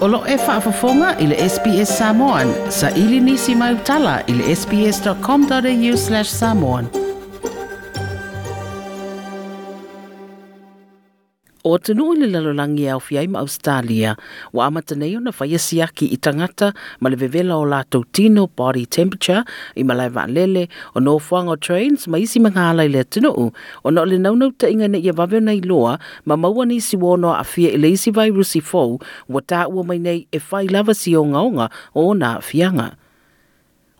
Olo e whaafafonga i le SBS Samoan. Sa ili nisi mai utala i le sbs.com.au slash samoan. O te i le lalolangi au fiai ma Australia, wa amata nei ona whaia siaki i tangata ma le vevela o lātou tino body temperature i malai lele o no whanga trains ma isi mga ala i le tunu o no le naunau ta inga nei e wawe nei loa ma maua ni si wono a fia i le isi vai rusi fau wa tā ua mai nei e whai lava si o ngaonga o na fianga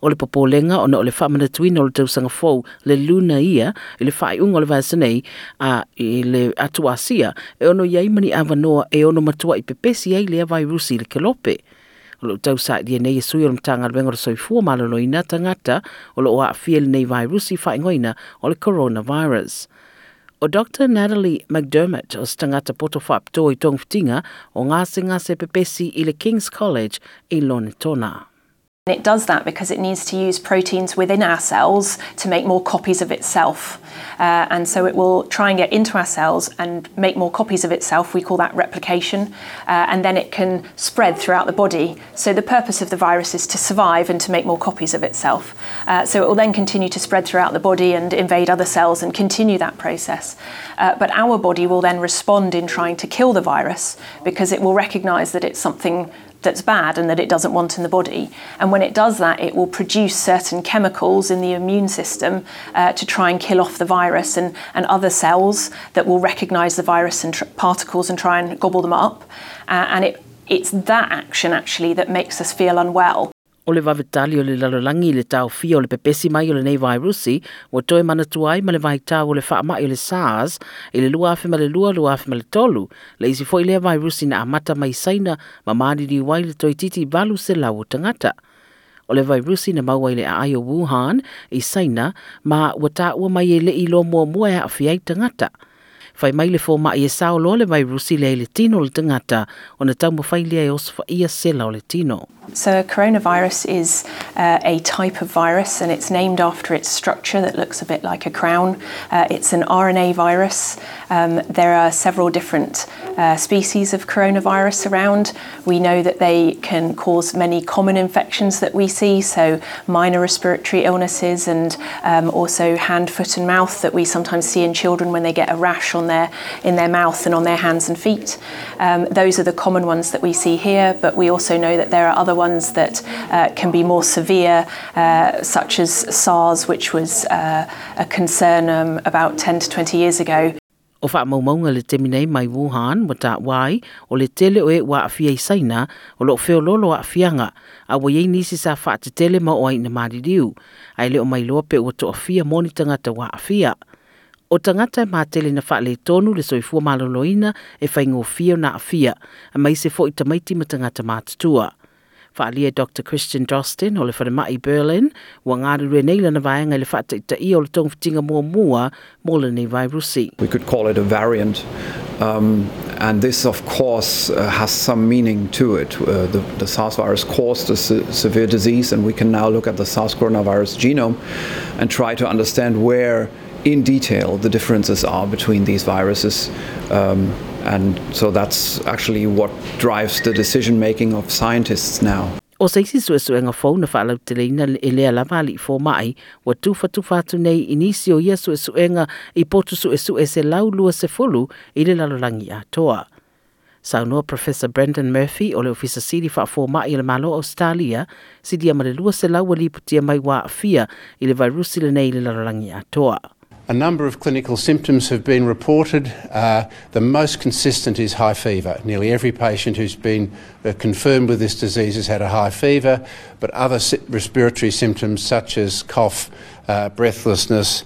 o le popolenga o o le whamanatuina o le tausaga fou le luna ia i le faaiʻuga o le vasa nei a i le atuasia e ono iai mani avanoa e ono matua i pepesi ai le vairusi i le kelope. O lo tausaʻilia nei e sui o le mtanga le soifua soi fua malolo tangata o lo aafia lenei vairusi faaigoina o le coronavirus. O Dr. Natalie McDermott o stangata poto whap i tongfitinga o ngase ngase pepesi i le King's College i Lonetona. It does that because it needs to use proteins within our cells to make more copies of itself. Uh, and so it will try and get into our cells and make more copies of itself. We call that replication. Uh, and then it can spread throughout the body. So the purpose of the virus is to survive and to make more copies of itself. Uh, so it will then continue to spread throughout the body and invade other cells and continue that process. Uh, but our body will then respond in trying to kill the virus because it will recognize that it's something that's bad and that it doesn't want in the body. And when it does that, it will produce certain chemicals in the immune system uh, to try and kill off the virus and, and other cells that will recognize the virus and tr- particles and try and gobble them up. Uh, and it, it's that action actually that makes us feel unwell. o le vavetali o le lalolagi i le taofia o le pepesi mai o lenei vaerusi ua toe manatu ai ma le vaitau o le faamaʻi o le sars i le 2223 le isi foʻi lea vaerusi na amata mai saina ma maliliu ai le toetiiti 8 o tagata o le vaerusi na maua i le aai o wuhan i saina ma ua taʻua mai e leʻi lo muamua e aafi ai tagata Fai mai le e sao le virusi le le tino le tangata, o na tau mawhai e ia sela o le tino. So, a coronavirus is uh, a type of virus and it's named after its structure that looks a bit like a crown. Uh, it's an RNA virus. Um, there are several different uh, species of coronavirus around. We know that they can cause many common infections that we see, so minor respiratory illnesses and um, also hand, foot, and mouth that we sometimes see in children when they get a rash on their, in their mouth and on their hands and feet. Um, those are the common ones that we see here, but we also know that there are other ones that uh, can be more severe, uh, such as SARS, which was uh, a concern um, about 10 to 20 years ago. O mai Wuhan ta wai o le tele o e wa i saina o lo feo lolo a a wa yei nisi sa te tele ma o ai na maririu ai le o mai o to wa. O tangata ma tele na wha tonu le soifua maloloina e whaingo fio na afia a mai se fo i tamaiti ma tangata mātutua. Whaalia Dr. Christian Drosten o le wharamai Berlin, wa ngāri rue nei lana vaenga le whata i ta i o le tongwhitinga mua mua mō le nei virusi. We could call it a variant. Um, and this, of course, uh, has some meaning to it. Uh, the, the SARS virus caused a se severe disease, and we can now look at the SARS coronavirus genome and try to understand where, in detail, the differences are between these viruses. Um, and so that's actually what drives the decision making of scientists now. O se isi sue sue nga fau na whaalau te leina e lea lama ali fō mai, wa tufa tufa atu nei inisi o ia sue sue nga i potu sue sue se lau lua se fulu i le lalolangi a toa. Saunoa Professor Brendan Murphy o le ofisa siri wha fō mai i le malo Australia, si dia ma le lua se lau wali putia mai wa fia i le virusi le nei le lalolangi a toa. A number of clinical symptoms have been reported. Uh, the most consistent is high fever. Nearly every patient who's been uh, confirmed with this disease has had a high fever, but other si- respiratory symptoms such as cough, uh, breathlessness,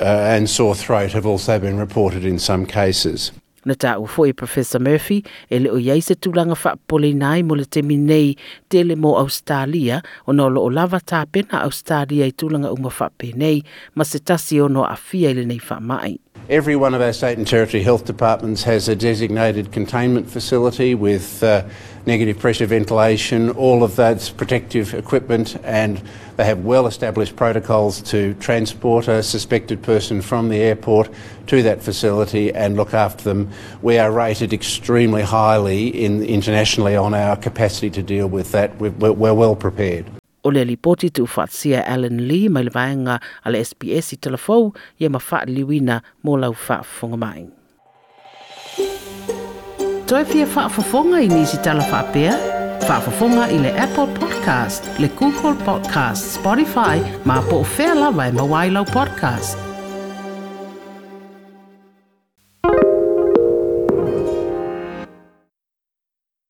uh, and sore throat have also been reported in some cases. Na tā u foi Professor Murphy e le o iai se tūlanga whaapole nai mo le temi nei tele mo Australia o no lo lava tā pena Australia i tūlanga unga whaape nei ma se tasi o no a fia le nei whaamai. Every one of our state and territory health departments has a designated containment facility with uh, negative pressure ventilation, all of that's protective equipment, and they have well established protocols to transport a suspected person from the airport to that facility and look after them. We are rated extremely highly in, internationally on our capacity to deal with that. We're, we're well prepared. O le alipoti tu whaatsia Alan Lee mai le vaenga ale SBS i telefou ia ma wha liwina mō lau wha mai. Toi whaafafonga i nisi tala whaapea? Whaafafonga i le Apple Podcast, le Google Podcast, Spotify, ma po o whea lawa e podcast.